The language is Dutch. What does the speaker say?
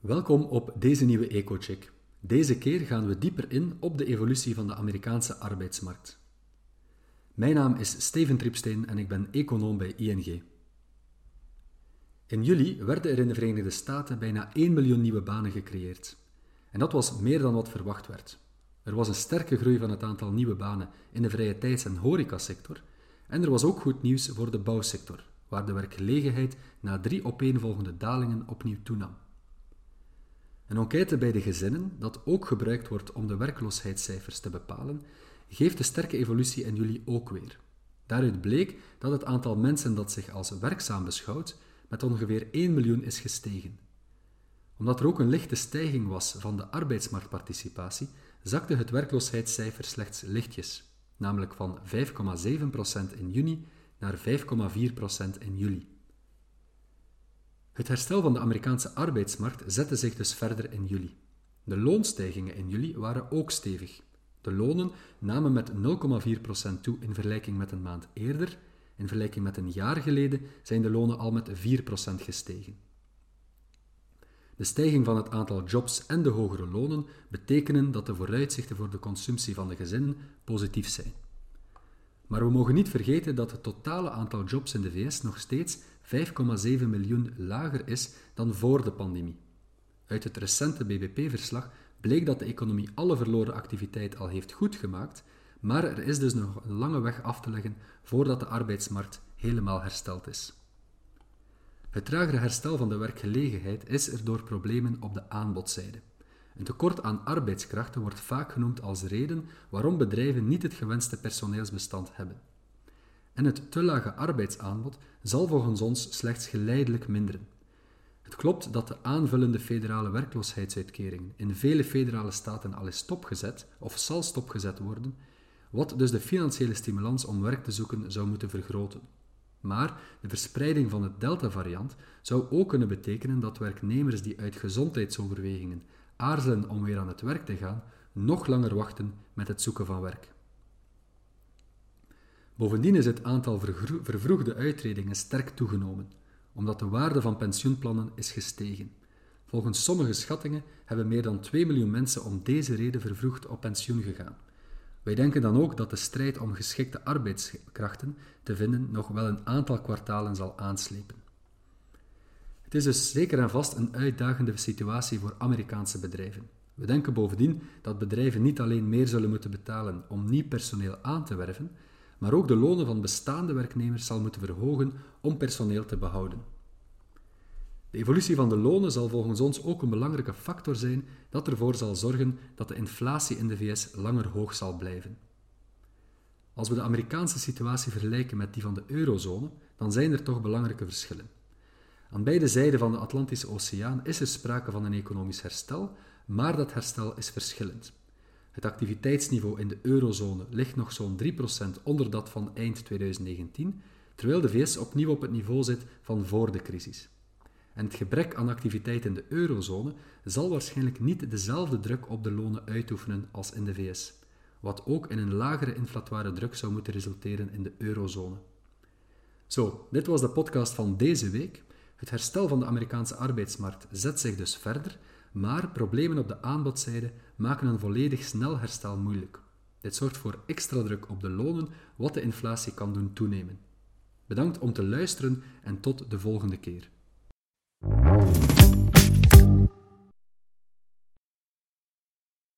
Welkom op deze nieuwe EcoCheck. Deze keer gaan we dieper in op de evolutie van de Amerikaanse arbeidsmarkt. Mijn naam is Steven Tripsteen en ik ben econoom bij ING. In juli werden er in de Verenigde Staten bijna 1 miljoen nieuwe banen gecreëerd. En dat was meer dan wat verwacht werd. Er was een sterke groei van het aantal nieuwe banen in de vrije tijds- en horecasector en er was ook goed nieuws voor de bouwsector, waar de werkgelegenheid na drie opeenvolgende dalingen opnieuw toenam. Een enquête bij de gezinnen, dat ook gebruikt wordt om de werkloosheidscijfers te bepalen, geeft de sterke evolutie in juli ook weer. Daaruit bleek dat het aantal mensen dat zich als werkzaam beschouwt met ongeveer 1 miljoen is gestegen. Omdat er ook een lichte stijging was van de arbeidsmarktparticipatie, zakte het werkloosheidscijfer slechts lichtjes, namelijk van 5,7% in juni naar 5,4% in juli. Het herstel van de Amerikaanse arbeidsmarkt zette zich dus verder in juli. De loonstijgingen in juli waren ook stevig. De lonen namen met 0,4% toe in vergelijking met een maand eerder. In vergelijking met een jaar geleden zijn de lonen al met 4% gestegen. De stijging van het aantal jobs en de hogere lonen betekenen dat de vooruitzichten voor de consumptie van de gezinnen positief zijn. Maar we mogen niet vergeten dat het totale aantal jobs in de VS nog steeds 5,7 miljoen lager is dan voor de pandemie. Uit het recente BBP-verslag bleek dat de economie alle verloren activiteit al heeft goedgemaakt, maar er is dus nog een lange weg af te leggen voordat de arbeidsmarkt helemaal hersteld is. Het tragere herstel van de werkgelegenheid is er door problemen op de aanbodzijde. Een tekort aan arbeidskrachten wordt vaak genoemd als reden waarom bedrijven niet het gewenste personeelsbestand hebben. En het te lage arbeidsaanbod zal volgens ons slechts geleidelijk minderen. Het klopt dat de aanvullende federale werkloosheidsuitkering in vele federale staten al is stopgezet of zal stopgezet worden, wat dus de financiële stimulans om werk te zoeken zou moeten vergroten. Maar de verspreiding van het Delta-variant zou ook kunnen betekenen dat werknemers die uit gezondheidsoverwegingen aarzelen om weer aan het werk te gaan, nog langer wachten met het zoeken van werk. Bovendien is het aantal vervroegde uittredingen sterk toegenomen, omdat de waarde van pensioenplannen is gestegen. Volgens sommige schattingen hebben meer dan 2 miljoen mensen om deze reden vervroegd op pensioen gegaan. Wij denken dan ook dat de strijd om geschikte arbeidskrachten te vinden nog wel een aantal kwartalen zal aanslepen. Het is dus zeker en vast een uitdagende situatie voor Amerikaanse bedrijven. We denken bovendien dat bedrijven niet alleen meer zullen moeten betalen om nieuw personeel aan te werven, maar ook de lonen van bestaande werknemers zal moeten verhogen om personeel te behouden. De evolutie van de lonen zal volgens ons ook een belangrijke factor zijn dat ervoor zal zorgen dat de inflatie in de VS langer hoog zal blijven. Als we de Amerikaanse situatie vergelijken met die van de eurozone, dan zijn er toch belangrijke verschillen. Aan beide zijden van de Atlantische Oceaan is er sprake van een economisch herstel, maar dat herstel is verschillend. Het activiteitsniveau in de eurozone ligt nog zo'n 3% onder dat van eind 2019, terwijl de VS opnieuw op het niveau zit van voor de crisis. En het gebrek aan activiteit in de eurozone zal waarschijnlijk niet dezelfde druk op de lonen uitoefenen als in de VS, wat ook in een lagere inflatoire druk zou moeten resulteren in de eurozone. Zo, dit was de podcast van deze week. Het herstel van de Amerikaanse arbeidsmarkt zet zich dus verder, maar problemen op de aanbodzijde maken een volledig snel herstel moeilijk. Dit zorgt voor extra druk op de lonen, wat de inflatie kan doen toenemen. Bedankt om te luisteren en tot de volgende keer.